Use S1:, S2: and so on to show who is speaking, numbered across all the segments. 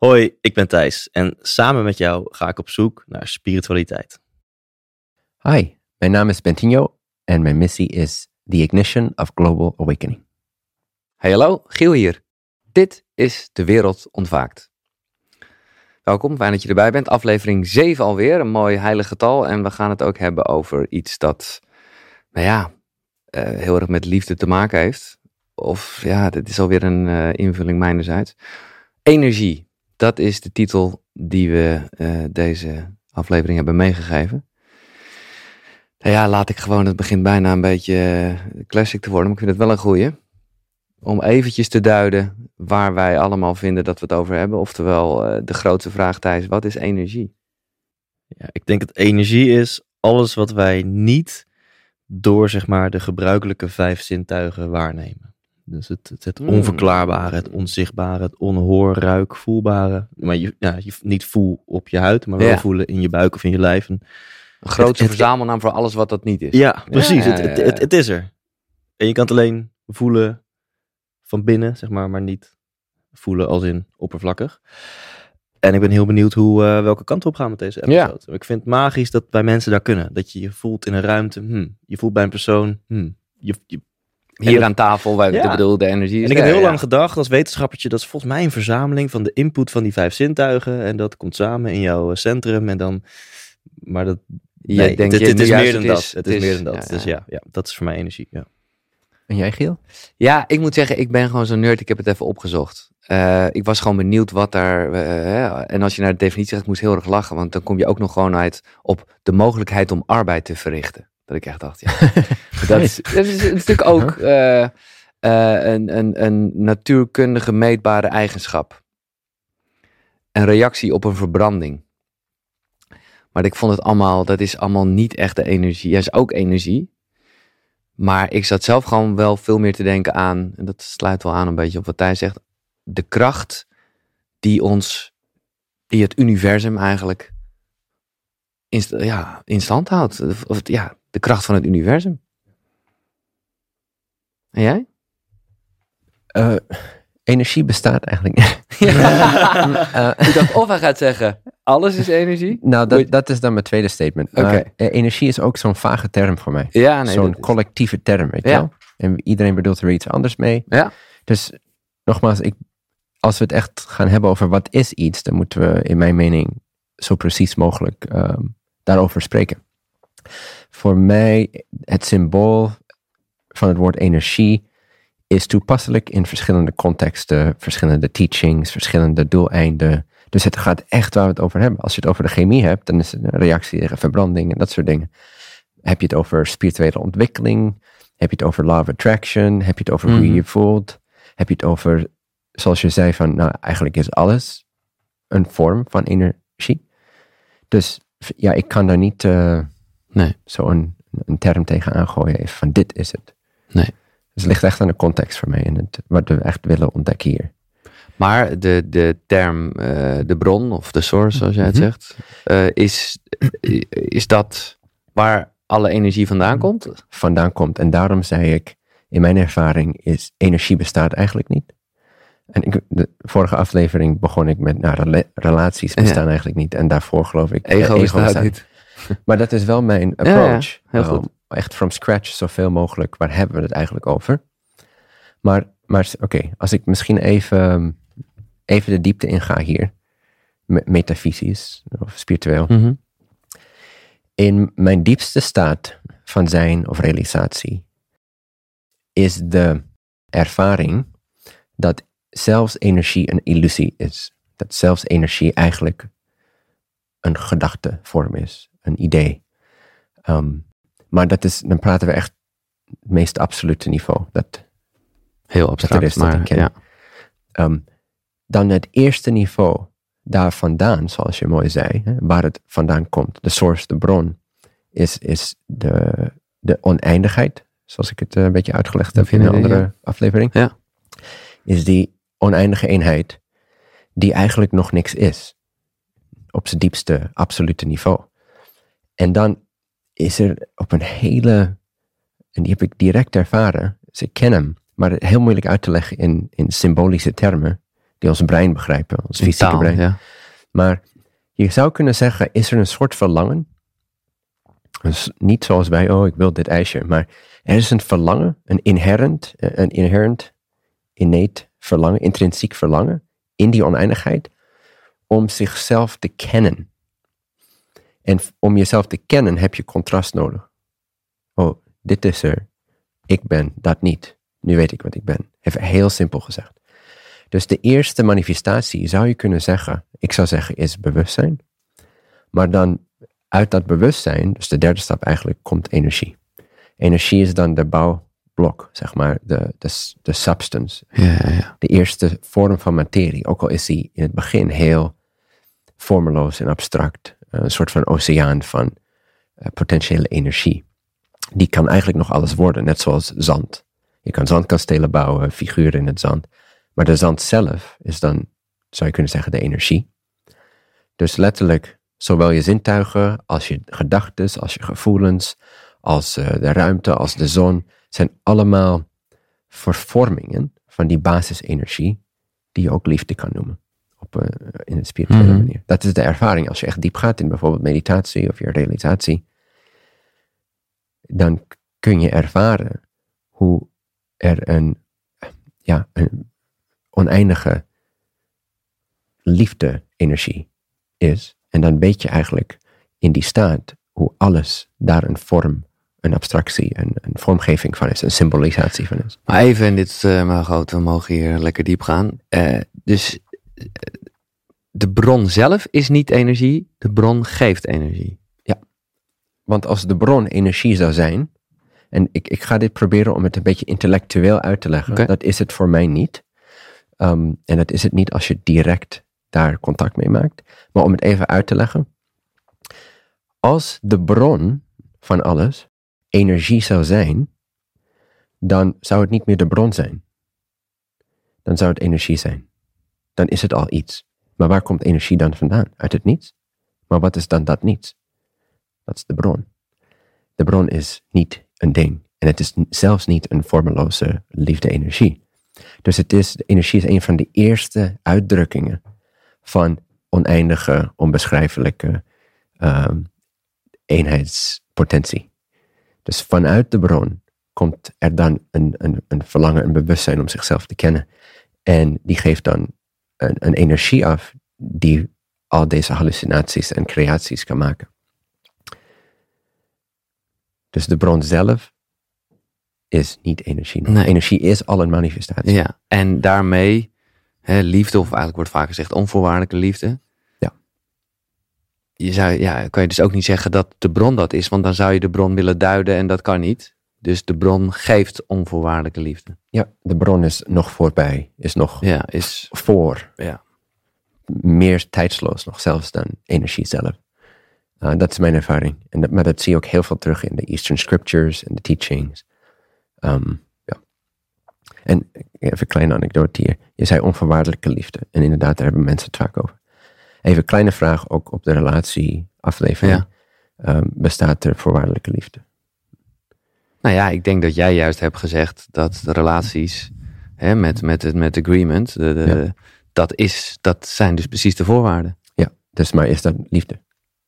S1: Hoi, ik ben Thijs en samen met jou ga ik op zoek naar spiritualiteit.
S2: Hi, mijn naam is Bentinho en mijn missie is The Ignition of Global Awakening.
S3: Hey hallo, Giel hier. Dit is De Wereld Ontwaakt. Welkom, fijn dat je erbij bent. Aflevering 7 alweer, een mooi heilig getal. En we gaan het ook hebben over iets dat, nou ja, eh, heel erg met liefde te maken heeft. Of ja, dit is alweer een uh, invulling mijnerzijds. Energie, dat is de titel die we uh, deze aflevering hebben meegegeven. Nou ja, laat ik gewoon, het begint bijna een beetje classic te worden, maar ik vind het wel een goeie om eventjes te duiden waar wij allemaal vinden dat we het over hebben. Oftewel, uh, de grootste vraag Thijs, wat is energie?
S1: Ja, ik denk dat energie is alles wat wij niet door zeg maar de gebruikelijke vijf zintuigen waarnemen. Dus het, het, het onverklaarbare, het onzichtbare, het onhoor, ruik, voelbare. Maar je, ja, je niet voel op je huid, maar wel ja. voelen in je buik of in je lijf. En
S3: een het, verzamelnaam voor alles wat dat niet is.
S1: Ja, precies. Ja, het, het, het, is er. En je kan het alleen voelen, van binnen, zeg maar, maar niet voelen als in oppervlakkig. En ik ben heel benieuwd hoe, uh, welke kant op gaan met deze episode. Ja. Ik vind het magisch dat bij mensen daar kunnen. Dat je je voelt in een ruimte. Hmm, je voelt bij een persoon. Hmm, je, je,
S3: Hier dat, aan tafel, wij ja. bedoel, de energie.
S1: En ik heb heel ja. lang gedacht als wetenschappertje, dat is volgens mij een verzameling van de input van die vijf zintuigen. En dat komt samen in jouw centrum. En dan, maar dat,
S3: je nee, denkt
S1: het,
S3: je,
S1: het is meer dan
S3: is,
S1: dat. Het is,
S3: is
S1: meer dan dat. Dus ja, ja, dat is voor mij energie. Ja.
S2: En jij, Giel?
S3: Ja, ik moet zeggen, ik ben gewoon zo'n nerd. Ik heb het even opgezocht. Uh, ik was gewoon benieuwd wat daar. Uh, en als je naar de definitie gaat, ik moest heel erg lachen. Want dan kom je ook nog gewoon uit op de mogelijkheid om arbeid te verrichten. Dat ik echt dacht, ja. dat, is, dat is natuurlijk ook uh, een, een, een natuurkundige meetbare eigenschap. Een reactie op een verbranding. Maar ik vond het allemaal, dat is allemaal niet echt de energie. Ja, is ook energie. Maar ik zat zelf gewoon wel veel meer te denken aan, en dat sluit wel aan een beetje op wat Thijs zegt, de kracht die ons, die het universum eigenlijk in, ja, in stand houdt. Of ja, de kracht van het universum. En jij?
S2: Uh, energie bestaat eigenlijk niet.
S3: uh, ik dacht of hij gaat zeggen, alles is energie?
S2: Nou, dat, dat is dan mijn tweede statement. Okay. Maar, uh, energie is ook zo'n vage term voor mij.
S3: Ja, nee,
S2: zo'n collectieve term, weet je ja. wel? En iedereen bedoelt er iets anders mee.
S3: Ja.
S2: Dus nogmaals, ik, als we het echt gaan hebben over wat is iets, dan moeten we in mijn mening zo precies mogelijk um, daarover spreken. Voor mij, het symbool van het woord energie is toepasselijk in verschillende contexten, verschillende teachings, verschillende doeleinden. Dus het gaat echt waar we het over hebben. Als je het over de chemie hebt, dan is het een reactie tegen verbranding en dat soort dingen. Heb je het over spirituele ontwikkeling? Heb je het over law of attraction? Heb je het over mm. hoe je je voelt? Heb je het over, zoals je zei, van nou eigenlijk is alles een vorm van energie. Dus ja, ik kan daar niet uh,
S3: nee.
S2: zo een, een term tegen aangooien even van dit is het.
S3: Nee.
S2: Dus het ligt echt aan de context voor mij en het, wat we echt willen ontdekken hier.
S3: Maar de, de term uh, de bron of de source, zoals jij het mm -hmm. zegt, uh, is, is dat waar alle energie vandaan komt?
S2: Vandaan komt. En daarom zei ik, in mijn ervaring is energie bestaat eigenlijk niet. En ik, de vorige aflevering begon ik met, nou, relaties bestaan ja. eigenlijk niet. En daarvoor geloof ik,
S3: ego, ego bestaat niet.
S2: Maar dat is wel mijn approach.
S3: Ja, heel goed.
S2: Um, echt from scratch zoveel mogelijk, waar hebben we het eigenlijk over? Maar, maar oké, okay, als ik misschien even even de diepte inga hier, metafysisch of spiritueel.
S3: Mm -hmm.
S2: In mijn diepste staat van zijn of realisatie is de ervaring dat zelfs energie een illusie is. Dat zelfs energie eigenlijk een gedachtevorm is, een idee. Um, maar dat is, dan praten we echt het meest absolute niveau. Dat,
S3: Heel abstract,
S2: dat
S3: is, maar ja.
S2: Um, dan het eerste niveau daar vandaan, zoals je mooi zei, hè, waar het vandaan komt, de source, de bron, is, is de, de oneindigheid, zoals ik het een beetje uitgelegd heb in een andere
S3: ja.
S2: aflevering,
S3: ja.
S2: is die oneindige eenheid die eigenlijk nog niks is, op zijn diepste absolute niveau. En dan is er op een hele, en die heb ik direct ervaren, dus ik ken hem, maar heel moeilijk uit te leggen in, in symbolische termen, die ons brein begrijpen, ons
S3: In
S2: fysieke
S3: taal,
S2: brein.
S3: ja.
S2: Maar je zou kunnen zeggen, is er een soort verlangen? Dus niet zoals wij, oh, ik wil dit ijsje. Maar er is een verlangen, een inherent, eh, een inherent, innate verlangen, intrinsiek verlangen in die oneindigheid om zichzelf te kennen. En om jezelf te kennen heb je contrast nodig. Oh, dit is er. Ik ben dat niet. Nu weet ik wat ik ben. Even heel simpel gezegd. Dus de eerste manifestatie zou je kunnen zeggen, ik zou zeggen, is bewustzijn. Maar dan uit dat bewustzijn, dus de derde stap eigenlijk, komt energie. Energie is dan de bouwblok, zeg maar, de, de, de substance,
S3: Ja, ja, ja.
S2: de eerste vorm van materie. Ook al is die in het begin heel vormeloos en abstract, een soort van oceaan van eh, potentiële energie. Die kan eigenlijk nog alles worden, net zoals zand. Je kan zandkastelen bouwen, figuren in het zand. Maar de zand zelf is dan, zou je kunnen zeggen, de energie. Dus letterlijk, zowel je zintuigen als je gedachten, als je gevoelens, als eh, de ruimte, als de zon, zijn allemaal vervormingen van die basisenergie die je ook liefde kan noemen. Op, eh, in een spirituele
S3: Mhm.
S2: manier. Dat is de ervaring. Als je echt diep gaat in bijvoorbeeld meditatie of je realisatie, dan kun je ervaren hoe er een, ja, een oneindige liefde-energie is. En dan weet je eigenlijk in die staat hoe alles daar een vorm, een abstractie, een, een vormgeving van is, een symbolisatie van is.
S3: Maar even, en dit uh, maar goed, we mogen hier lekker diep gaan. Uh, dus de bron zelf is niet energie, de bron geeft energie.
S2: Ja, want als de bron energie zou zijn, en ik, ik ga dit proberen om het een beetje intellectueel uit te leggen,
S3: Okay.
S2: dat is het voor mij niet. Um, en dat is het niet als je direct daar contact mee maakt. Maar om het even uit te leggen. Als de bron van alles energie zou zijn, dan zou het niet meer de bron zijn. Dan zou het energie zijn. Dan is het al iets. Maar waar komt energie dan vandaan? Uit het niets? Maar wat is dan dat niets? Dat is de bron. De bron is niet een ding. En het is zelfs niet een vormeloze liefde-energie. Dus het is, de energie is een van de eerste uitdrukkingen van oneindige, onbeschrijfelijke um, eenheidspotentie. Dus vanuit de bron komt er dan een, een, een verlangen, een bewustzijn om zichzelf te kennen. En die geeft dan een, een energie af die al deze hallucinaties en creaties kan maken. Dus de bron zelf is niet energie.
S3: Nee.
S2: Energie is al een manifestatie.
S3: Ja, en daarmee hè, liefde, of eigenlijk wordt vaak gezegd onvoorwaardelijke liefde.
S2: Ja.
S3: Je zou, ja, kan je dus ook niet zeggen dat de bron dat is, want dan zou je de bron willen duiden en dat kan niet. Dus de bron geeft onvoorwaardelijke liefde.
S2: Ja, de bron is nog voorbij, is nog
S3: Ja, is,
S2: voor.
S3: ja.
S2: Meer tijdsloos nog zelfs dan energie zelf. Uh, dat is mijn ervaring. En dat, maar dat zie je ook heel veel terug in de Eastern scriptures en de teachings. Um, ja. En even een kleine anekdote hier. Je zei onvoorwaardelijke liefde. En inderdaad, daar hebben mensen het vaak over. Even een kleine vraag ook op de relatieaflevering.
S3: Ja.
S2: Um, bestaat er voorwaardelijke liefde?
S3: Nou ja, ik denk dat jij juist hebt gezegd dat de relaties hè, met, met, het, met agreement, de, de,
S2: Ja.
S3: dat, is, dat zijn dus precies de voorwaarden.
S2: Ja, dus maar is dat liefde?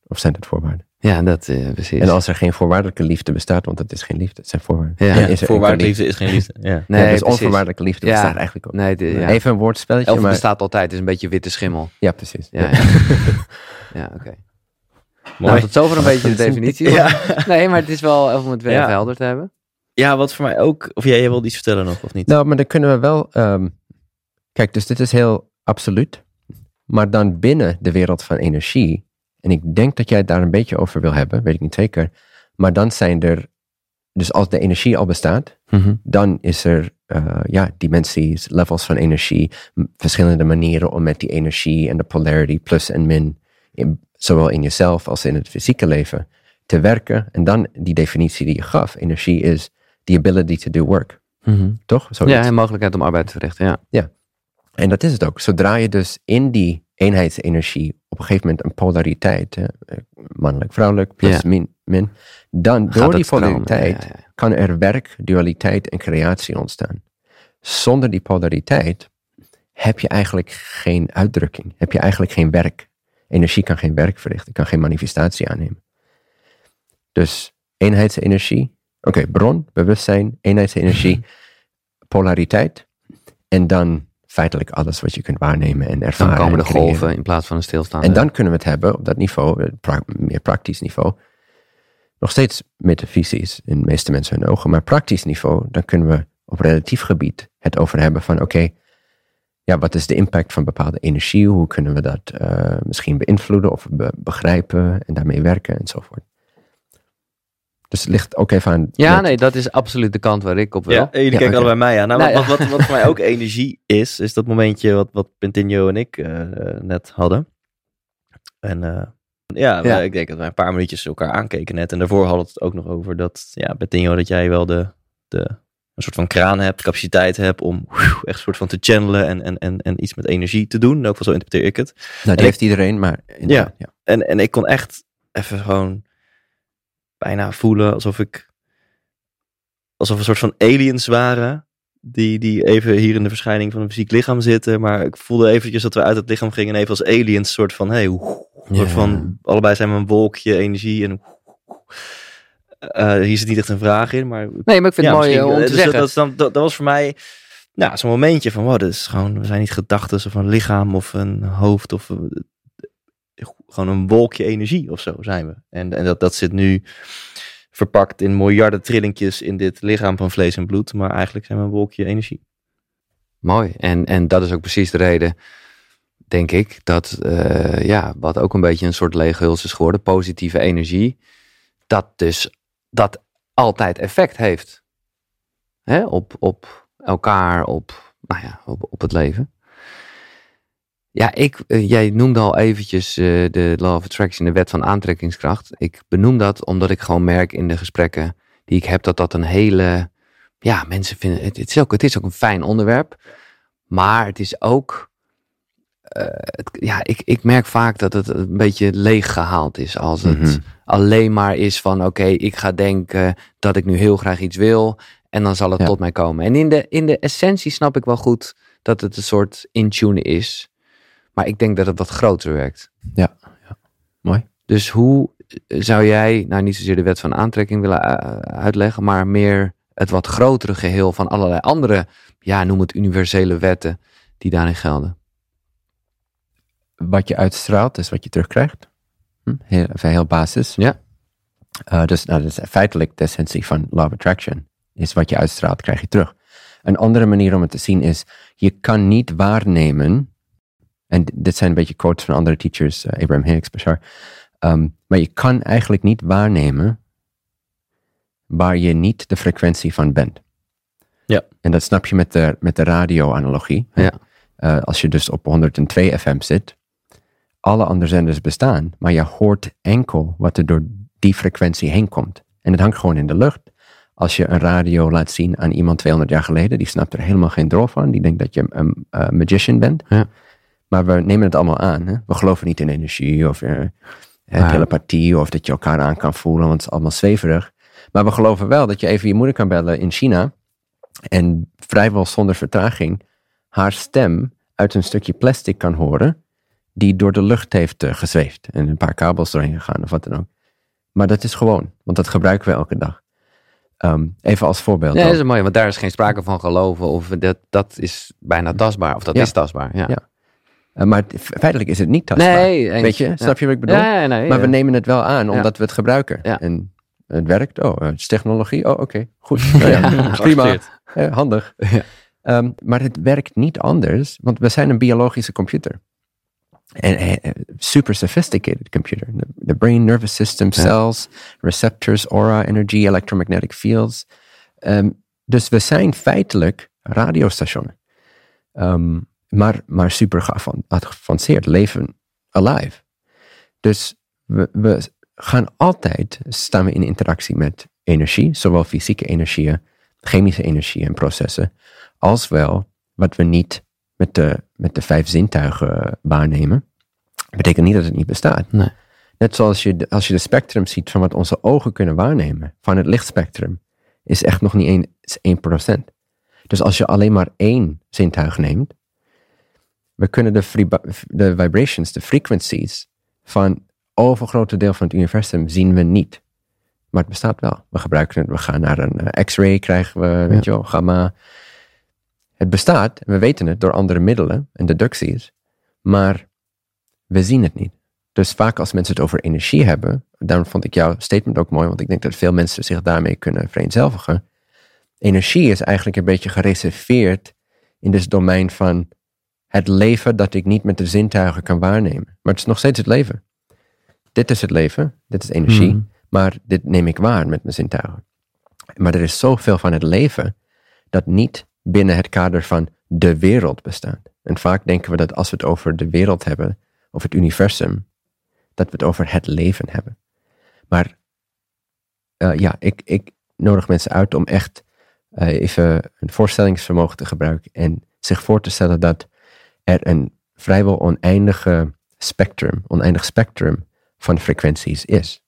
S2: Of zijn dat voorwaarden?
S3: Ja, dat eh, precies.
S2: En als er geen voorwaardelijke liefde bestaat, want het is geen liefde, het zijn voorwaarden.
S3: Ja,
S2: Dan
S1: Ja,
S2: is er
S1: voorwaardelijke liefde is geen liefde. Ja.
S3: nee,
S2: ja, dus
S3: precies.
S2: onvoorwaardelijke liefde
S3: Ja.
S2: bestaat eigenlijk ook.
S3: Nee, de, ja.
S2: Even een woordspelletje,
S3: Of
S2: maar...
S3: bestaat altijd, het is een beetje witte schimmel.
S2: Ja, precies.
S3: Ja, ja. ja oké. Nou, tot zover een beetje de definitie.
S1: Ja.
S3: Nee, maar het is wel om het weer
S1: Ja.
S3: even helder te hebben.
S1: ja, wat voor mij ook... Of jij, jij wilde iets vertellen nog, of niet?
S2: Nou, maar dan kunnen we wel... ehm, kijk, dus dit is heel absoluut. Maar dan binnen de wereld van energie... En ik denk dat jij het daar een beetje over wil hebben, weet ik niet zeker. Maar dan zijn er... Dus als de energie al bestaat, dan is er uh, ja, dimensies, levels van energie, m- verschillende manieren om met die energie en de polarity, plus en min, in, zowel in jezelf als in het fysieke leven, te werken. En dan die definitie die je gaf, energie is the ability to do work. Toch? Zoiets.
S3: Ja, en mogelijkheid om arbeid te verrichten, ja.
S2: En dat is het ook. Zodra je dus in die eenheidsenergie op een gegeven moment een polariteit, eh, mannelijk, vrouwelijk, plus
S3: Ja.
S2: min, min, dan
S3: Gaat
S2: door die polariteit
S3: ja, ja, ja.
S2: kan er werk, dualiteit en creatie ontstaan. Zonder die polariteit heb je eigenlijk geen uitdrukking. Heb je eigenlijk geen werk. Energie kan geen werk verrichten, kan geen manifestatie aannemen. Dus eenheidsenergie, oké, bron, bewustzijn, eenheidsenergie, polariteit. En dan feitelijk alles wat je kunt waarnemen en ervaren.
S3: Dan komen de golven in plaats van een stilstaande.
S2: En dan kunnen we het hebben op dat niveau, pra- meer praktisch niveau. Nog steeds metafysisch in de meeste mensen hun ogen, maar praktisch niveau, dan kunnen we op relatief gebied het over hebben van oké, ja, wat is de impact van bepaalde energie? Hoe kunnen we dat eh, misschien beïnvloeden of be- begrijpen en daarmee werken enzovoort. Dus het ligt ook even aan.
S3: Ja,
S2: net-
S3: nee, dat is absoluut de kant waar ik op wil.
S1: Ja, jullie
S2: Ja,
S1: kijken allebei mij aan. Nou,
S3: Nou,
S1: wat,
S3: ja.
S1: wat, wat voor mij ook energie is, is dat momentje wat, wat Pintinho en ik eh, net hadden. En eh, ja,
S3: Ja.
S1: ik denk dat wij een paar minuutjes elkaar aankeken net. En daarvoor hadden we het ook nog over dat, ja, Pintinho, dat jij wel de, de, een soort van kraan hebt, capaciteit hebt om echt een soort van te channelen en, en, en, en iets met energie te doen. In elk geval zo interpreteer ik het.
S2: nou, die heeft iedereen, maar ja.
S1: En, en ik kon echt even gewoon bijna voelen alsof ik. alsof een soort van aliens waren. Die, die even hier in de verschijning van een fysiek lichaam zitten. Maar ik voelde eventjes dat we uit het lichaam gingen. En even als aliens, soort van. Hey, soort van allebei zijn we een wolkje energie. En. Eh, hier zit niet echt een vraag in, maar
S3: Nee, maar ik vind
S1: ja,
S3: het mooi eh, om
S1: eh,
S3: te
S1: dus
S3: zeggen.
S1: Dat, dat, dat, dat was voor mij nou, zo'n momentje van, wow, dit is gewoon, we zijn niet gedachten of een lichaam of een hoofd of gewoon een wolkje energie of zo zijn we. En, en dat, dat zit nu verpakt in miljarden trillingjes in dit lichaam van vlees en bloed, maar eigenlijk zijn we een wolkje energie.
S3: Mooi. En, en dat is ook precies de reden, denk ik, dat eh, ja, wat ook een beetje een soort lege huls is geworden, positieve energie, dat dus dat altijd effect heeft. Hè? Op, op elkaar, op, nou ja, op, op het leven. Ja, ik, eh, jij noemde al eventjes eh, de Law of Attraction, de wet van aantrekkingskracht. Ik benoem dat omdat ik gewoon merk in de gesprekken die ik heb, dat dat een hele ja, mensen vinden het, het, is ook, het is ook een fijn onderwerp. Maar het is ook. Eh, het, ja, ik, ik merk vaak dat het een beetje leeg gehaald is. Als het
S2: Mhm.
S3: alleen maar is van: oké, ik ga denken dat ik nu heel graag iets wil. En dan zal het
S2: Ja.
S3: tot mij komen. En in de, in de essentie snap ik wel goed dat het een soort intune is. Maar ik denk dat het wat groter werkt.
S2: Ja, ja. Mooi.
S3: Dus hoe zou jij, nou niet zozeer de wet van aantrekking willen eh, uitleggen, maar meer het wat grotere geheel van allerlei andere, ja, noem het universele wetten die daarin gelden?
S2: Wat je uitstraalt is wat je terugkrijgt. Hm? Heel, heel basis.
S3: Ja.
S2: Eh, dus nou, dat is feitelijk de essentie van law of attraction. Is wat je uitstraalt, krijg je terug. Een andere manier om het te zien is, je kan niet waarnemen, en dit zijn een beetje quotes van andere teachers, eh, Abraham Hicks, Bashar, ehm, maar je kan eigenlijk niet waarnemen waar je niet de frequentie van bent.
S1: Ja.
S2: En dat snap je met de, met de radio-analogie.
S3: Ja.
S2: Eh, als je dus op 102 FM zit, alle andere zenders bestaan, maar je hoort enkel wat er door die frequentie heen komt. En het hangt gewoon in de lucht. Als je een radio laat zien aan iemand 200 jaar geleden, die snapt er helemaal geen drol van. Die denkt dat je een eh, magician bent.
S3: Ja.
S2: Maar we nemen het allemaal aan. Hè? We geloven niet in energie of eh, telepathie of dat je elkaar aan kan voelen, want het is allemaal zweverig. Maar we geloven wel dat je even je moeder kan bellen in China en vrijwel zonder vertraging haar stem uit een stukje plastic kan horen die door de lucht heeft eh, gezweefd en een paar kabels doorheen gegaan of wat dan ook. Maar dat is gewoon, want dat gebruiken we elke dag. Ehm, even als voorbeeld.
S3: Ja, dat is mooi, want daar is geen sprake van geloven of dat, dat is bijna tastbaar of dat
S2: Ja.
S3: is tastbaar. Ja.
S2: Ja. Eh, maar feitelijk is het niet tastbaar.
S3: Nee, eens.
S2: Weet je,
S3: Ja.
S2: snap je wat ik bedoel?
S3: Nee,
S2: maar we nemen het wel aan, omdat we het gebruiken.
S3: Ja.
S2: En het werkt. Oh, het is technologie. Oh, oké. Goed. Ja, prima. Eh, handig.
S3: Ja.
S2: Ehm, maar het werkt niet anders, want we zijn een biologische computer. En eh, super sophisticated computer. De brain, nervous system,
S3: Ja.
S2: cells, receptors, aura, energy, electromagnetic fields. Ehm, dus we zijn feitelijk radiostationen. Ehm, maar, maar super geavan- geavanceerd, leven alive. Dus we, we gaan altijd, staan we in interactie met energie, zowel fysieke energieën, chemische energieën en processen, als wel wat we niet met de, met de vijf zintuigen waarnemen. Betekent niet dat het niet bestaat.
S3: Nee.
S2: Net zoals je, de- als je de spectrum ziet van wat onze ogen kunnen waarnemen, van het lichtspectrum, is echt nog niet één, is 1%. Dus als je alleen maar één zintuig neemt, we kunnen de, de vibrations, de frequencies van overgrote deel van het universum zien we niet. Maar het bestaat wel. We gebruiken het, we gaan naar een eh, x-ray, krijgen we, weet je wel, gamma. Het bestaat, we weten het door andere middelen en deducties, maar we zien het niet. Dus vaak als mensen het over energie hebben, daarom vond ik jouw statement ook mooi, want ik denk dat veel mensen zich daarmee kunnen vereenzelvigen. Energie is eigenlijk een beetje gereserveerd in het domein van het leven dat ik niet met de zintuigen kan waarnemen. Maar het is nog steeds het leven. Dit is het leven, dit is energie, hmm. maar dit neem ik waar met mijn zintuigen. Maar er is zoveel van het leven dat niet binnen het kader van de wereld bestaat. En vaak denken we dat als we het over de wereld hebben, of het universum, dat we het over het leven hebben. Maar uh, ja, ik, ik nodig mensen uit om echt uh, even een voorstellingsvermogen te gebruiken en zich voor te stellen dat er een vrijwel oneindige spectrum, oneindig spectrum van frequenties is.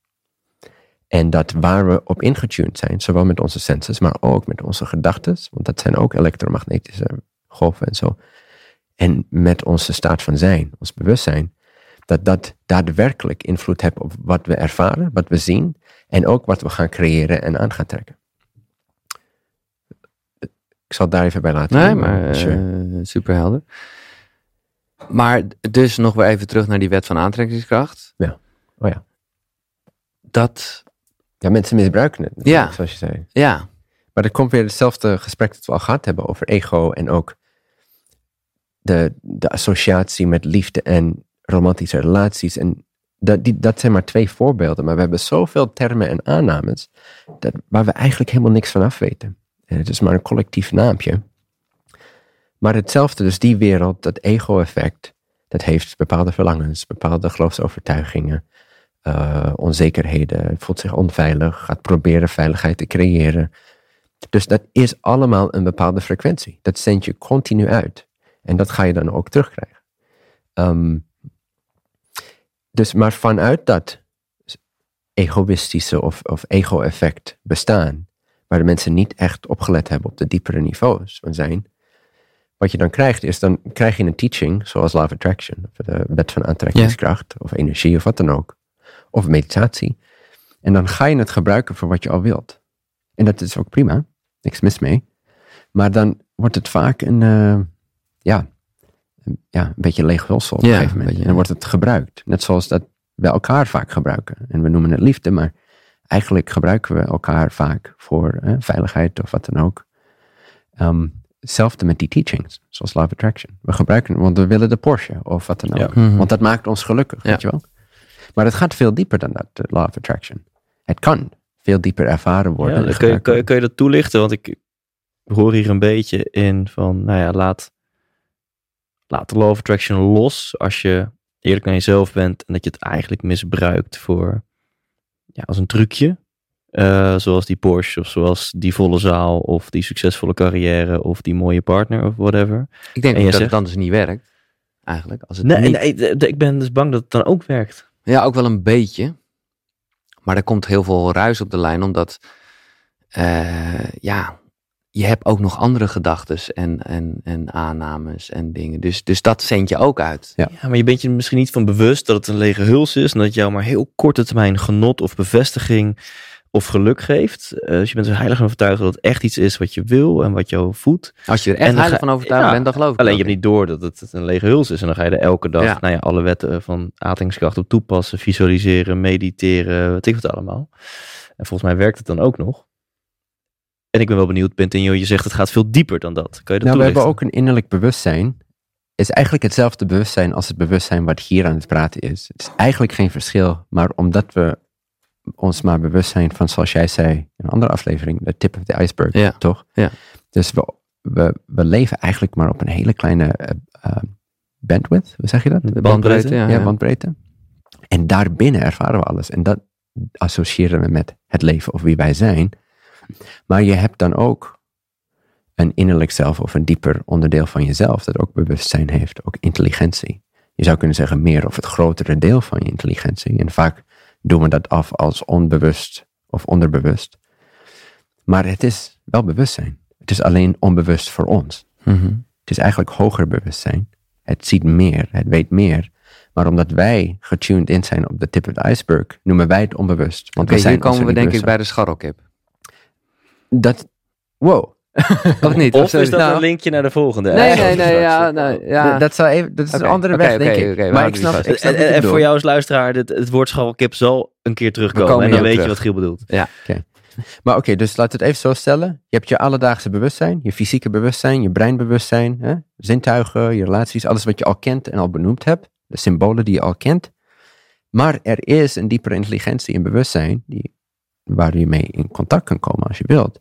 S2: En dat waar we op ingetuned zijn, zowel met onze senses, maar ook met onze gedachten, want dat zijn ook elektromagnetische golven en zo. En met onze staat van zijn, ons bewustzijn, dat dat daadwerkelijk invloed heeft op wat we ervaren, wat we zien en ook wat we gaan creëren en aan gaan trekken. Ik zal het daar even bij laten.
S3: Nee, maar uh, super helder. Maar dus nog weer even terug naar die wet van aantrekkingskracht.
S2: Ja. Oh ja.
S3: Dat.
S2: Ja, mensen misbruiken het.
S3: Ja.
S2: Zoals je zei.
S3: Ja.
S2: Maar er komt weer hetzelfde gesprek dat we al gehad hebben over ego en ook de, de associatie met liefde en romantische relaties. En dat, die, dat zijn maar twee voorbeelden. Maar we hebben zoveel termen en aannames dat, waar we eigenlijk helemaal niks van af weten. En het is maar een collectief naampje. Maar hetzelfde, dus die wereld, dat ego-effect, dat heeft bepaalde verlangens, bepaalde geloofsovertuigingen, uh, onzekerheden, voelt zich onveilig, gaat proberen veiligheid te creëren. Dus dat is allemaal een bepaalde frequentie. Dat zend je continu uit. En dat ga je dan ook terugkrijgen. Um, dus maar vanuit dat egoïstische of, of ego-effect bestaan, waar de mensen niet echt opgelet hebben op de diepere niveaus van zijn, wat je dan krijgt is, dan krijg je een teaching, zoals Love Attraction, of de wet van aantrekkingskracht, of energie, of wat dan ook, of meditatie. En dan ga je het gebruiken voor wat je al wilt. En dat is ook prima, niks mis mee. Maar dan wordt het vaak een, uh, ja, ja, een beetje leeg hulsel op een gegeven moment. En dan wordt het gebruikt. Net zoals dat we elkaar vaak gebruiken. En we noemen het liefde, maar eigenlijk gebruiken we elkaar vaak voor veiligheid of wat dan ook. Um, hetzelfde met die teachings, zoals Love Attraction. We gebruiken want we willen de Porsche of wat dan ook. Mhm. Want dat maakt ons gelukkig, weet je wel. Maar het gaat veel dieper dan dat, de Law of Attraction. Het kan veel dieper ervaren worden.
S1: kun, je, kun, je, kun je dat toelichten? Want ik hoor hier een beetje in van, nou ja, laat laat de law of attraction los als je eerlijk naar jezelf bent en dat je het eigenlijk misbruikt voor, ja, als een trucje. Uh, zoals die Porsche of zoals die volle zaal of die succesvolle carrière of die mooie partner of whatever.
S3: Ik denk dat het dan dus niet werkt, eigenlijk. Als het
S1: nee, niet... nee, ik ben dus bang dat het dan ook werkt.
S3: Ja, ook wel een beetje. Maar er komt heel veel ruis op de lijn, omdat uh, ja, je hebt ook nog andere gedachten en, en, en aannames en dingen. Dus, dus dat zend je ook uit.
S1: Ja. maar je bent je misschien niet van bewust dat het een lege huls is. En dat jou maar heel korte termijn genot of bevestiging of geluk geeft. Uh, dus je bent er heilig van overtuigd dat het echt iets is wat je wil en wat jou voedt.
S3: Als je er echt heilig van overtuigd bent, dan geloof ik
S1: Alleen je hebt niet door dat het een lege huls is. En dan ga je er elke dag Nou ja, alle wetten van aatingskracht op toepassen, visualiseren, mediteren, wat ik wat allemaal. En volgens mij werkt het dan ook nog. En ik ben wel benieuwd, Bentinho, je zegt het gaat veel dieper dan dat. Kan je dat
S2: nou, we hebben ook een innerlijk bewustzijn. is eigenlijk hetzelfde bewustzijn als het bewustzijn wat hier aan het praten is. Het is eigenlijk geen verschil, maar omdat we ons maar bewust zijn van, zoals jij zei in een andere aflevering, de tip of the iceberg, ja. toch?
S3: Ja.
S2: Dus we, we, we leven eigenlijk maar op een hele kleine uh, bandwidth, hoe zeg je dat?
S3: De bandbreedte,
S2: ja, ja, bandbreedte. En daarbinnen ervaren we alles. En dat associëren we met het leven of wie wij zijn. Maar je hebt dan ook een innerlijk zelf of een dieper onderdeel van jezelf dat ook bewustzijn heeft, ook intelligentie. Je zou kunnen zeggen meer of het grotere deel van je intelligentie. En vaak doen we dat af als onbewust of onderbewust. Maar het is wel bewustzijn. Het is alleen onbewust voor ons.
S3: Mhm.
S2: Het is eigenlijk hoger bewustzijn. Het ziet meer, het weet meer. Maar omdat wij getuned in zijn op de tip of the iceberg, noemen wij het onbewust. Want we zijn
S3: hier komen we denk ik bij de scharrelkip.
S2: van. Dat, wow.
S3: Of niet?
S1: Of is dat
S3: Nou,
S1: een linkje naar de volgende?
S3: Nee,
S1: Eh,
S3: nee, nee, ja, nou, ja.
S2: Dat, zou even, dat is een andere weg, denk ik. maar ik snap,
S3: vast.
S2: ik snap
S1: En, voor jou als luisteraar, dit, het woord scharrelkip zal een keer terugkomen.
S3: komen
S1: En dan weet je wat Giel bedoelt.
S2: Maar oké, dus laten we het even zo stellen. Je hebt je alledaagse bewustzijn, je fysieke bewustzijn, je breinbewustzijn, hè? zintuigen, je relaties, alles wat je al kent en al benoemd hebt. De symbolen die je al kent. Maar er is een diepere intelligentie en bewustzijn die, waar je mee in contact kan komen als je wilt.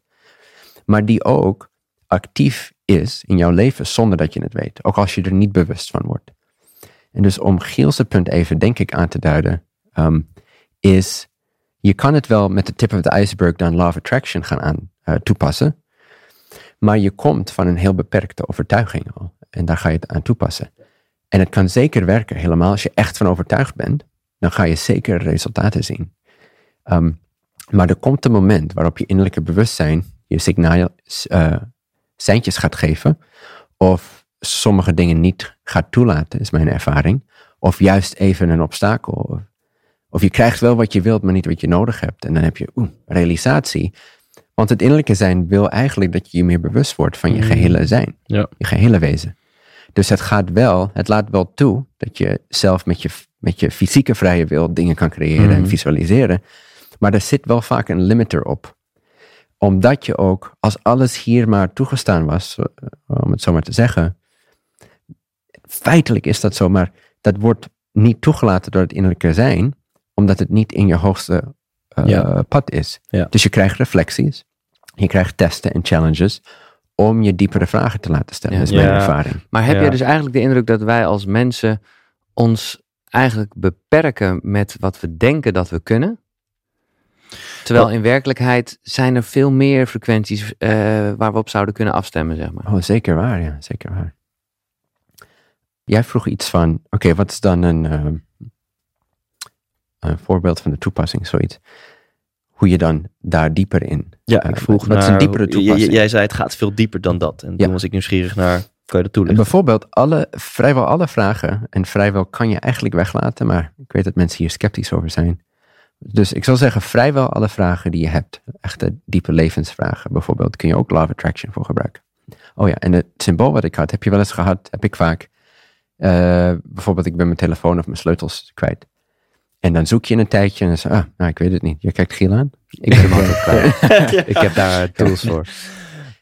S2: Maar die ook actief is in jouw leven zonder dat je het weet. Ook als je er niet bewust van wordt. En dus om Gielse punt even, denk ik, aan te duiden, ehm, is je kan het wel met de tip of the iceberg dan law of attraction gaan aan eh, toepassen. Maar je komt van een heel beperkte overtuiging al. En daar ga je het aan toepassen. En het kan zeker werken, helemaal als je echt van overtuigd bent. Dan ga je zeker resultaten zien. Ehm, maar er komt een moment waarop je innerlijke bewustzijn je signaal, eh, seintjes gaat geven. Of sommige dingen niet gaat toelaten, is mijn ervaring. Of juist even een obstakel. Of, of je krijgt wel wat je wilt, maar niet wat je nodig hebt. En dan heb je oeh, realisatie. Want het innerlijke zijn wil eigenlijk dat je je meer bewust wordt van je
S1: Mm.
S2: gehele zijn.
S1: Ja.
S2: Je gehele wezen. Dus het gaat wel, het laat wel toe dat je zelf met je, met je fysieke vrije wil dingen kan creëren en
S1: Mhm.
S2: visualiseren. Maar er zit wel vaak een limiter op. Omdat je ook, als alles hier maar toegestaan was, eh, om het zo maar te zeggen. Feitelijk is dat zo, maar dat wordt niet toegelaten door het innerlijke zijn, omdat het niet in je hoogste eh,
S1: Ja.
S2: pad is.
S1: Ja.
S2: Dus je krijgt reflecties, je krijgt testen en challenges om je diepere vragen te laten stellen.
S3: Ja.
S2: Dat is mijn
S1: Ja.
S2: ervaring.
S3: Maar heb
S1: Ja.
S3: je dus eigenlijk de indruk dat wij als mensen ons eigenlijk beperken met wat we denken dat we kunnen? Terwijl in werkelijkheid zijn er veel meer frequenties eh, waar we op zouden kunnen afstemmen, zeg maar.
S2: Oh, zeker waar, ja, zeker waar. Jij vroeg iets van, oké, wat is dan een, ehm, een voorbeeld van de toepassing, zoiets. Hoe je dan daar dieper in.
S1: Ja,
S2: Eh,
S1: ik vroeg
S2: wat is een diepere toepassing?
S1: Jij zei het gaat veel dieper dan dat. En
S2: Ja.
S1: toen was ik nieuwsgierig naar, kan je dat
S2: En
S1: toelichten?
S2: bijvoorbeeld, alle, vrijwel alle vragen, en vrijwel kan je eigenlijk weglaten, maar ik weet dat mensen hier sceptisch over zijn. Dus ik zal zeggen, vrijwel alle vragen die je hebt, echte diepe levensvragen, bijvoorbeeld, kun je ook Law of Attraction voor gebruiken. Oh ja, en het symbool wat ik had, heb je wel eens gehad, heb ik vaak. Eh, bijvoorbeeld, ik ben mijn telefoon of mijn sleutels kwijt. En dan zoek je een tijdje en dan zeg je, ah, nou, ik weet het niet. Je kijkt Giel aan.
S3: Ik ben hem altijd kwijt. Ik heb daar tools voor.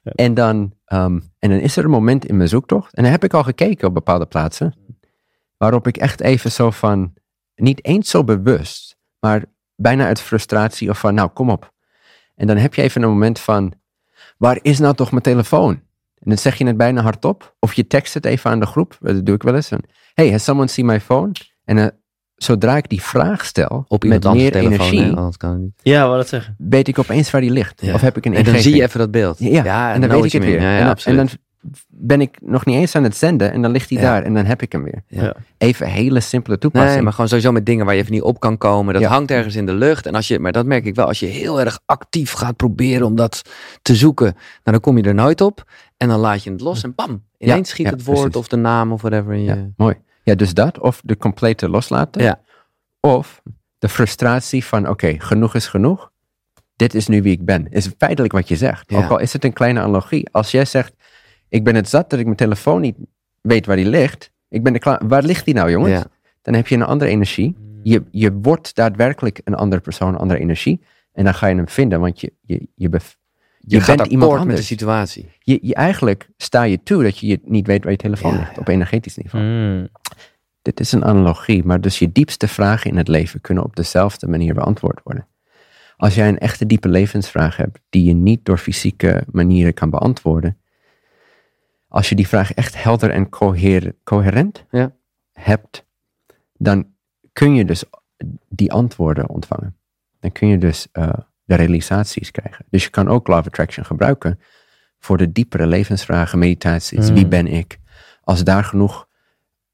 S2: En dan, ehm, en dan is er een moment in mijn zoektocht, en dan heb ik al gekeken op bepaalde plaatsen, waarop ik echt even zo van, niet eens zo bewust, maar bijna uit frustratie of van, nou kom op. En dan heb je even een moment van, waar is nou toch mijn telefoon? En dan zeg je het bijna hardop, of je tekst het even aan de groep, dat doe ik wel eens. Van, hey, has someone seen my phone? En eh, zodra ik die vraag stel,
S3: Op
S2: met
S3: iemand anders
S2: meer
S3: telefoon,
S2: energie,
S3: hè, kan het niet.
S1: Ja, wat dat zeggen.
S2: weet ik opeens waar die ligt.
S3: Ja.
S2: Of heb ik een
S3: En dan
S2: ingeving.
S3: zie je even dat beeld.
S2: Ja, en dan weet ik het weer.
S3: Ja, ja,
S2: en, dan, en dan ben ik nog niet eens aan het zenden en dan ligt hij
S3: Ja.
S2: daar en dan heb ik hem weer.
S3: Ja.
S2: Even hele simpele toepassing.
S3: Nee, maar gewoon sowieso met dingen waar je even niet op kan komen. Dat
S2: Ja.
S3: hangt ergens in de lucht. En als je, maar dat merk ik wel, als je heel erg actief gaat proberen om dat te zoeken, nou, dan kom je er nooit op. En dan laat je het los en bam, ineens schiet het woord
S2: precies.
S3: of de naam of whatever in je.
S2: Ja, mooi. Ja, dus dat of de complete loslaten.
S3: Ja.
S2: Of de frustratie van oké, genoeg is genoeg. Dit is nu wie ik ben. Is feitelijk wat je zegt. Ook al is het een kleine analogie. Als jij zegt, ik ben het zat dat ik mijn telefoon niet weet waar die ligt. Ik ben er klaar. Waar ligt die nou jongens?
S3: Ja.
S2: Dan heb je een andere energie. Je, je wordt daadwerkelijk een andere persoon, een andere energie. En dan ga je hem vinden, want je, je, je, bef-
S3: Je,
S2: je
S3: gaat
S2: bent iemand
S3: akkoord met de
S2: anders.
S3: situatie.
S2: je, je eigenlijk sta je toe dat je, je niet weet waar je telefoon
S3: Ja,
S2: ligt op energetisch niveau.
S1: Mm.
S2: Dit is een analogie, maar dus je diepste vragen in het leven kunnen op dezelfde manier beantwoord worden. Als jij een echte diepe levensvraag hebt die je niet door fysieke manieren kan beantwoorden, als je die vraag echt helder en coher- coherent
S3: Ja.
S2: hebt, dan kun je dus die antwoorden ontvangen. Dan kun je dus eh, de realisaties krijgen. Dus je kan ook Law of Attraction gebruiken voor de diepere levensvragen, meditaties.
S1: Mm.
S2: Wie ben ik? Als daar genoeg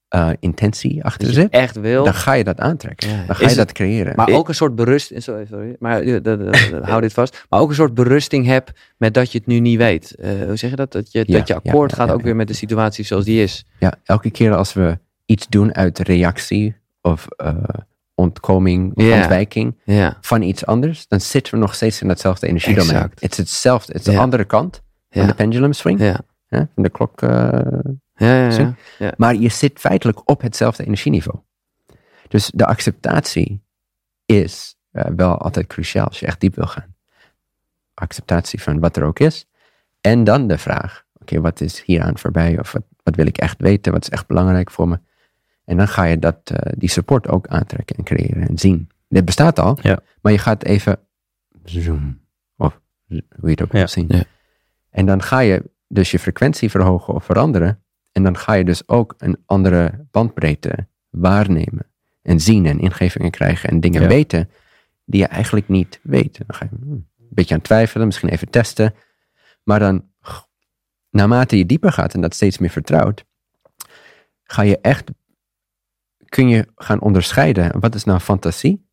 S2: eh, intentie achter zit,
S3: echt wil.
S2: dan ga je dat aantrekken.
S3: Ja.
S2: Dan ga
S1: Is
S2: je
S1: het-
S2: dat creëren.
S3: Maar ook een soort berusting. Sorry, sorry. Maar eh, hou dit vast. Maar ook een soort berusting heb met dat je het nu niet weet. Eh, hoe zeg je dat? Dat je,
S2: Ja,
S3: dat je akkoord
S2: ja,
S3: gaat ook weer met de situatie zoals die is.
S2: Ja, elke keer als we iets doen uit reactie of eh, ontkoming of ontwijking van iets anders, dan zitten we nog steeds in datzelfde energiedomein. Het is hetzelfde, het is de andere kant van de pendulum swing,
S3: Ja.
S2: Hè, van de klok. eh,
S3: Ja, ja, ja.
S2: maar je zit feitelijk op hetzelfde energieniveau. Dus de acceptatie is eh, wel altijd cruciaal als je echt diep wil gaan. Acceptatie van wat er ook is. En dan de vraag, oké, wat is hieraan voorbij? Of wat, wat wil ik echt weten? Wat is echt belangrijk voor me? En dan ga je dat, eh, die support ook aantrekken en creëren en zien. Dit bestaat al,
S1: Ja.
S2: maar je gaat even zoom. Of hoe je het ook wil zien.
S3: Ja.
S2: En dan ga je dus je frequentie verhogen of veranderen. En dan ga je dus ook een andere bandbreedte waarnemen. En zien en ingevingen krijgen en dingen
S1: Ja.
S2: weten die je eigenlijk niet weet. Dan ga je hmm, een beetje aan twijfelen, misschien even testen. Maar dan, naarmate je dieper gaat en dat steeds meer vertrouwt, ga je echt, kun je gaan onderscheiden wat is nou fantasie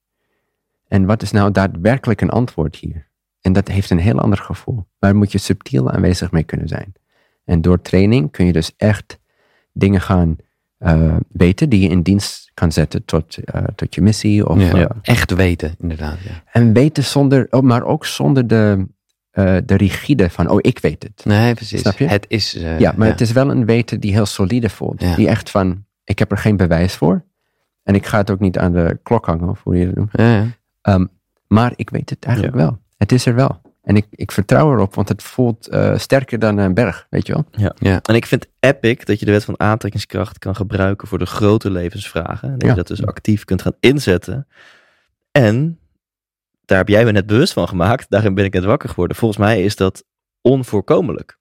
S2: en wat is nou daadwerkelijk een antwoord hier. En dat heeft een heel ander gevoel. Daar moet je subtiel aanwezig mee kunnen zijn. En door training kun je dus echt dingen gaan eh, weten die je in dienst kan zetten tot, eh, tot je missie. Of,
S3: Ja.
S2: eh,
S3: Echt weten, inderdaad. Ja.
S2: en weten zonder, oh, maar ook zonder de, de rigide van, oh, ik weet het.
S3: Nee, precies.
S2: Snap je?
S3: Het is.
S2: ja, maar het is wel een weten die heel solide voelt. Die echt van, ik heb er geen bewijs voor. En ik ga het ook niet aan de klok hangen, of hoe je dat noemt.
S3: Ja, ja.
S2: Ehm, maar ik weet het eigenlijk wel. Het is er wel. En ik, ik vertrouw erop, want het voelt eh, sterker dan een berg, weet je wel?
S1: En ik vind epic dat je de wet van aantrekkingskracht kan gebruiken voor de grote levensvragen. En dat
S2: Ja.
S1: je dat dus actief kunt gaan inzetten. En daar heb jij me net bewust van gemaakt. Daarin ben ik net wakker geworden. Volgens mij is dat onvoorkomelijk.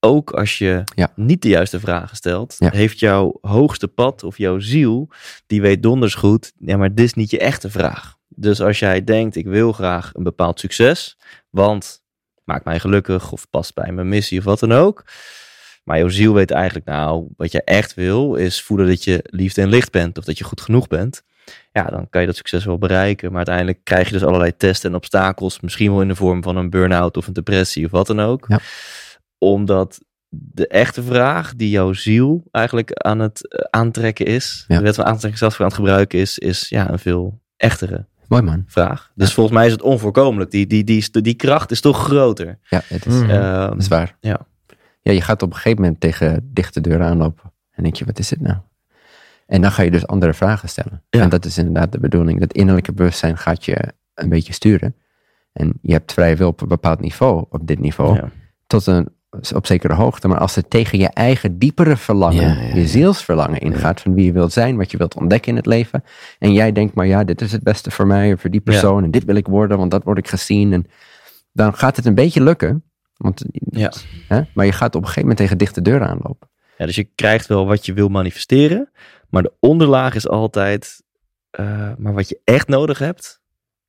S1: Ook als je
S2: Ja.
S1: niet de juiste vragen stelt,
S2: Ja.
S1: heeft jouw hoogste pad of jouw ziel, die weet donders goed, ja, maar dit is niet je echte vraag. Dus als jij denkt, ik wil graag een bepaald succes, want maakt mij gelukkig of past bij mijn missie of wat dan ook. Maar jouw ziel weet eigenlijk, nou, wat je echt wil, is voelen dat je liefde en licht bent of dat je goed genoeg bent. Ja, dan kan je dat succes wel bereiken. Maar uiteindelijk krijg je dus allerlei testen en obstakels. Misschien wel in de vorm van een burn-out of een depressie of wat dan ook.
S2: Ja.
S1: Omdat de echte vraag die jouw ziel eigenlijk aan het eh, aantrekken is,
S2: Ja.
S1: de wet van aantrekkingskracht aan het gebruiken is, is ja, een veel echtere
S2: Mooi man.
S1: vraag. Dus volgens mij is het onvoorkomelijk. Die, die, die, die, die kracht is toch groter.
S2: Ja, het is,
S3: Mhm.
S1: Ehm,
S2: dat is waar.
S1: ja.
S2: Ja, je gaat op een gegeven moment tegen dichte deuren aanlopen. En denk je, wat is dit nou? En dan ga je dus andere vragen stellen.
S1: Ja.
S2: En dat is inderdaad de bedoeling. Dat innerlijke bewustzijn gaat je een beetje sturen. En je hebt vrije wil op een bepaald niveau, op dit niveau.
S1: ja.
S2: tot een op zekere hoogte. Maar als het tegen je eigen diepere verlangen,
S3: Ja, ja, ja.
S2: je zielsverlangen ingaat, van wie je wilt zijn, wat je wilt ontdekken in het leven. En jij denkt, maar ja, dit is het beste voor mij, of voor die persoon, en dit wil ik worden, want dat word ik gezien. En dan gaat het een beetje lukken. Want,
S1: Ja.
S2: hè, maar je gaat op een gegeven moment tegen dichte deuren aanlopen.
S1: Ja, dus je krijgt wel wat je wil manifesteren, maar de onderlaag is altijd, eh, maar wat je echt nodig hebt,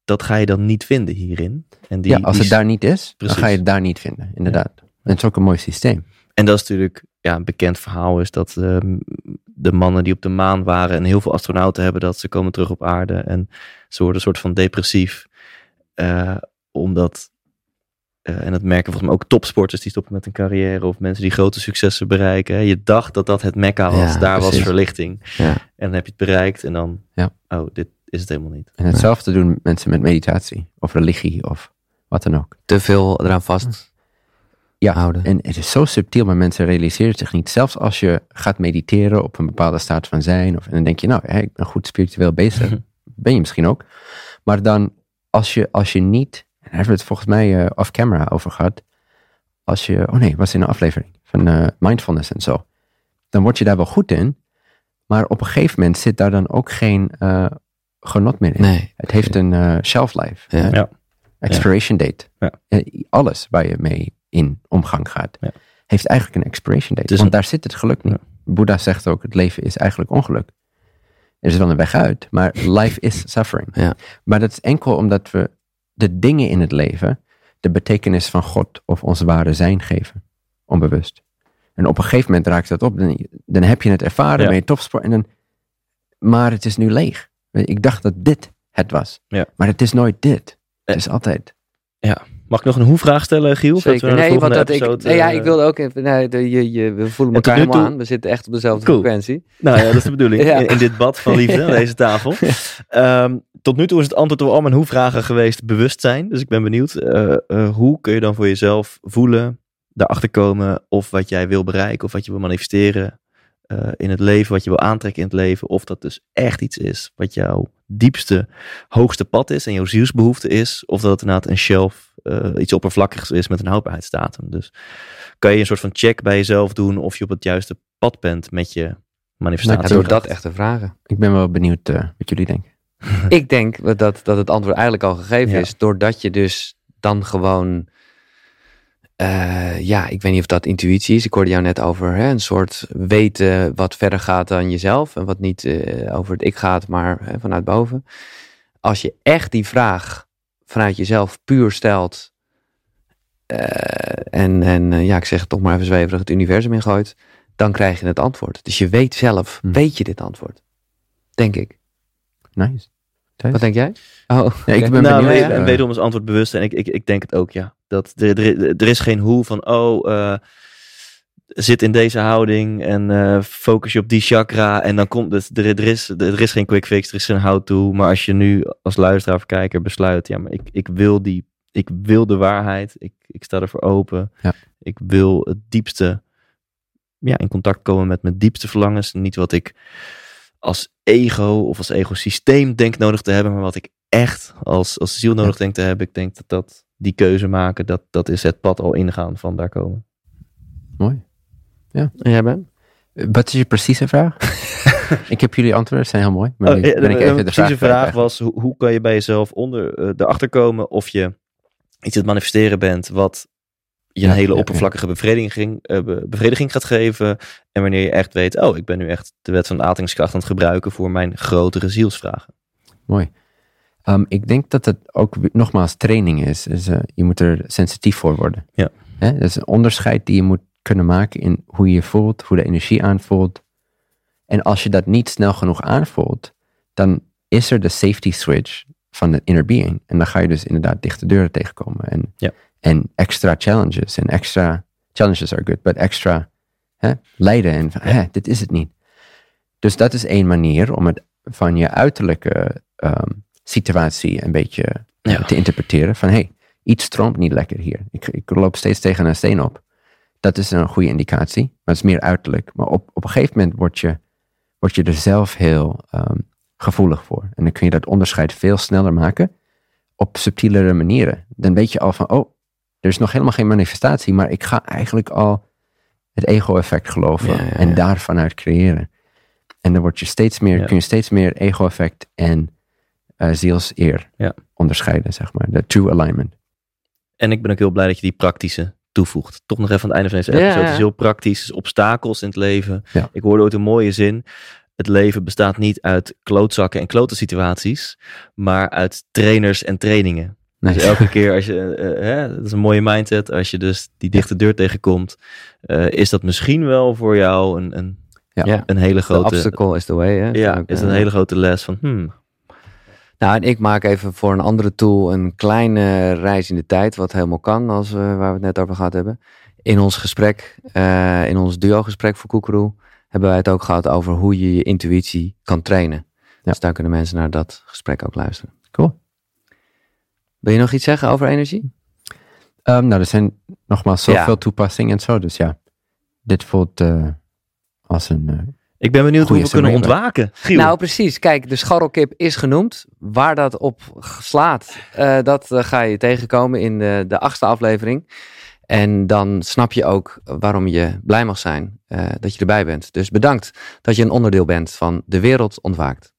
S1: dat ga je dan niet vinden hierin. En, die,
S2: ja, als
S1: die-
S2: het daar niet is, dan ga je het daar niet vinden, inderdaad. En het is ook een mooi systeem.
S1: en dat is natuurlijk ja, een bekend verhaal is dat ehm, de mannen die op de maan waren en heel veel astronauten hebben dat ze komen terug op aarde en ze worden een soort van depressief, eh, omdat eh, en dat merken volgens mij ook topsporters die stoppen met een carrière of mensen die grote successen bereiken. hè. Je dacht dat dat het mekka was,
S3: Ja,
S1: daar was verlichting.
S3: Ja.
S1: En dan heb je het bereikt en dan,
S2: Ja.
S1: oh, dit is het helemaal niet.
S2: En hetzelfde doen mensen met meditatie, of religie, of wat dan ook.
S3: Te veel eraan vast
S2: Ja,
S3: houden.
S2: En het is zo subtiel, maar mensen realiseren het zich niet. Zelfs als je gaat mediteren op een bepaalde staat van zijn, of, en dan denk je, nou, hè, ik ben goed spiritueel bezig. ben je misschien ook. Maar dan, als je, als je niet, en daar hebben we het volgens mij eh, off-camera over gehad. Als je, oh nee, het was in een aflevering van eh, mindfulness en zo. Dan word je daar wel goed in, maar op een gegeven moment zit daar dan ook geen eh, genot meer in.
S3: Nee.
S2: Het heeft een shelf life.
S3: Ja.
S2: Expiration date.
S1: Ja.
S2: Alles waar je mee in omgang gaat,
S1: Ja.
S2: heeft eigenlijk een expiration date. want daar zit het geluk niet. Boeddha zegt ook, het leven is eigenlijk ongeluk. Er is wel een weg uit, maar life is suffering.
S3: Ja.
S2: Maar dat is enkel omdat we de dingen in het leven de betekenis van God of ons ware zijn geven. Onbewust. En op een gegeven moment raakt dat op. Dan, dan heb je het ervaren,
S1: Ja.
S2: ben je topsport. En dan, maar het is nu leeg. Ik dacht dat dit het was.
S1: Ja.
S2: Maar het is nooit dit.
S1: Eh.
S2: Het is altijd.
S1: Mag ik nog een hoe-vraag stellen, Giel?
S3: Zeker. Nee, want dat ik, nee, ja,
S1: eh,
S3: ik wilde ook even, nee, de, je, je, we voelen elkaar helemaal
S1: toe-
S3: aan. We zitten echt op dezelfde
S1: Cool.
S3: frequentie.
S1: Nou ja, dat is de bedoeling.
S3: Ja.
S1: in, in dit bad van liefde aan deze tafel. Ehm, tot nu toe is het antwoord op al mijn hoe-vragen geweest bewustzijn. Dus ik ben benieuwd, eh, eh, hoe kun je dan voor jezelf voelen, daarachter komen of wat jij wil bereiken of wat je wil manifesteren in het leven, wat je wil aantrekken in het leven. Of dat dus echt iets is wat jouw diepste, hoogste pad is en jouw zielsbehoefte is. Of dat het inderdaad een shelf, eh, iets oppervlakkigs is met een houdbaarheidsdatum. Dus kan je een soort van check bij jezelf doen of je op het juiste pad bent met je manifestatie.
S3: Ja, door dat echt te vragen.
S2: Ik ben wel benieuwd eh, wat jullie denken.
S3: ik denk dat, dat het antwoord eigenlijk al gegeven
S1: Ja.
S3: is. Doordat je dus dan gewoon... eh, ja, ik weet niet of dat intuïtie is. Ik hoorde jou net over hè, een soort weten wat verder gaat dan jezelf. En wat niet eh, over het ik gaat, maar hè, vanuit boven. Als je echt die vraag vanuit jezelf puur stelt... eh, en, en eh, ja, ik zeg het toch maar even zweverig, het universum ingooit... dan krijg je het antwoord. Dus je weet zelf,
S2: Hm.
S3: weet je dit antwoord. Denk ik.
S2: Nice.
S3: Wat denk jij? Oh,
S2: Ja, ik ben
S1: nou,
S2: benieuwd,
S1: we-
S2: eh,
S1: en wederom is antwoord bewust. En ik, ik, ik denk het ook, ja. Dat er, er, er is geen hoe van, oh, eh, zit in deze houding en eh, focus je op die chakra. En dan komt het, er, er, is, er is geen quick fix, er is geen how-to. Maar als je nu als luisteraar of kijker besluit, ja, maar ik, ik wil die, ik wil de waarheid. Ik, ik sta ervoor open.
S2: Ja.
S1: Ik wil het diepste, ja, in contact komen met mijn diepste verlangens. Niet wat ik als ego of als egosysteem denk nodig te hebben, maar wat ik echt als, als ziel nodig denk te hebben. Ik denk dat, dat die keuze maken, dat, dat is het pad al ingaan van daar komen.
S2: Mooi.
S3: En jij bent?
S2: Eh, Wat is je precieze vraag? ik heb jullie antwoorden, zijn heel mooi. Maar
S1: Oh,
S2: ben ik
S1: de-
S2: even
S1: de precieze
S2: vraag,
S1: was, hoe, hoe kan je bij jezelf onder, eh, erachter komen of je iets aan het manifesteren bent wat je een
S2: Ja,
S1: hele
S2: ja,
S1: oppervlakkige bevrediging, eh, be- bevrediging gaat geven. En wanneer je echt weet, oh, ik ben nu echt de wet van de aantrekkingskracht aan het gebruiken voor mijn grotere zielsvragen.
S2: Mooi. Ehm, ik denk dat het ook nogmaals training is. Dus, je moet er sensitief voor worden.
S1: Ja.
S2: Hè? Dat is een onderscheid die je moet kunnen maken in hoe je je voelt, hoe de energie aanvoelt. En als je dat niet snel genoeg aanvoelt, dan is er de safety switch van de inner being. En dan ga je dus inderdaad dichte deuren tegenkomen. En,
S1: Ja.
S2: en extra challenges. En extra challenges are good, but extra hè, lijden. En van, hè, dit is het niet. Dus dat is één manier om het van je uiterlijke ehm, situatie een beetje eh,
S1: Ja.
S2: te interpreteren. Van hey, iets stroomt niet lekker hier. Ik, ik loop steeds tegen een steen op. Dat is een goede indicatie, maar het is meer uiterlijk. Maar op, op een gegeven moment word je, word je er zelf heel ehm, gevoelig voor. En dan kun je dat onderscheid veel sneller maken op subtielere manieren. Dan weet je al van, oh, er is nog helemaal geen manifestatie, maar ik ga eigenlijk al het ego-effect geloven
S3: Ja, ja,
S2: en
S3: ja.
S2: daarvan uit creëren. En dan word je steeds meer,
S1: Ja.
S2: kun je steeds meer ego-effect en eh zielseer
S1: Ja.
S2: onderscheiden, zeg maar. De true alignment.
S1: En ik ben ook heel blij dat je die praktische toevoegt. Toch nog even aan het einde van deze episode.
S3: ja.
S1: Het is heel praktisch. Dus obstakels in het leven.
S2: Ja.
S1: Ik hoorde ooit een mooie zin. Het leven bestaat niet uit klootzakken en klote situaties, maar uit trainers en trainingen.
S2: Nee.
S1: Dus elke keer als je, eh, hè, dat is een mooie mindset, als je dus die dichte deur tegenkomt, eh, is dat misschien wel voor jou een, een, een hele
S3: The
S1: grote,
S3: obstacle is the way. Hè?
S1: ja, is
S3: eh,
S1: een hele grote les van, hmm,
S3: Nou, en ik maak even voor een andere tool een kleine reis in de tijd, wat helemaal kan, als we, waar we het net over gehad hebben. In ons gesprek, eh, in ons duo-gesprek voor Koekeroe, hebben wij het ook gehad over hoe je je intuïtie kan trainen. Dus daar kunnen mensen naar dat gesprek ook luisteren.
S2: Cool.
S3: Wil je nog iets zeggen over energie?
S2: Ehm, nou, er zijn nogmaals zoveel
S3: Ja.
S2: toepassingen en zo. Dus ja, dit voelt eh, als een... eh,
S1: ik ben benieuwd hoe we kunnen ontwaken. Giel.
S3: Nou, precies. Kijk, de scharrelkip is genoemd. Waar dat op slaat, eh, dat eh, ga je tegenkomen in de, de achtste aflevering. En dan snap je ook waarom je blij mag zijn eh, dat je erbij bent. Dus bedankt dat je een onderdeel bent van De Wereld Ontwaakt.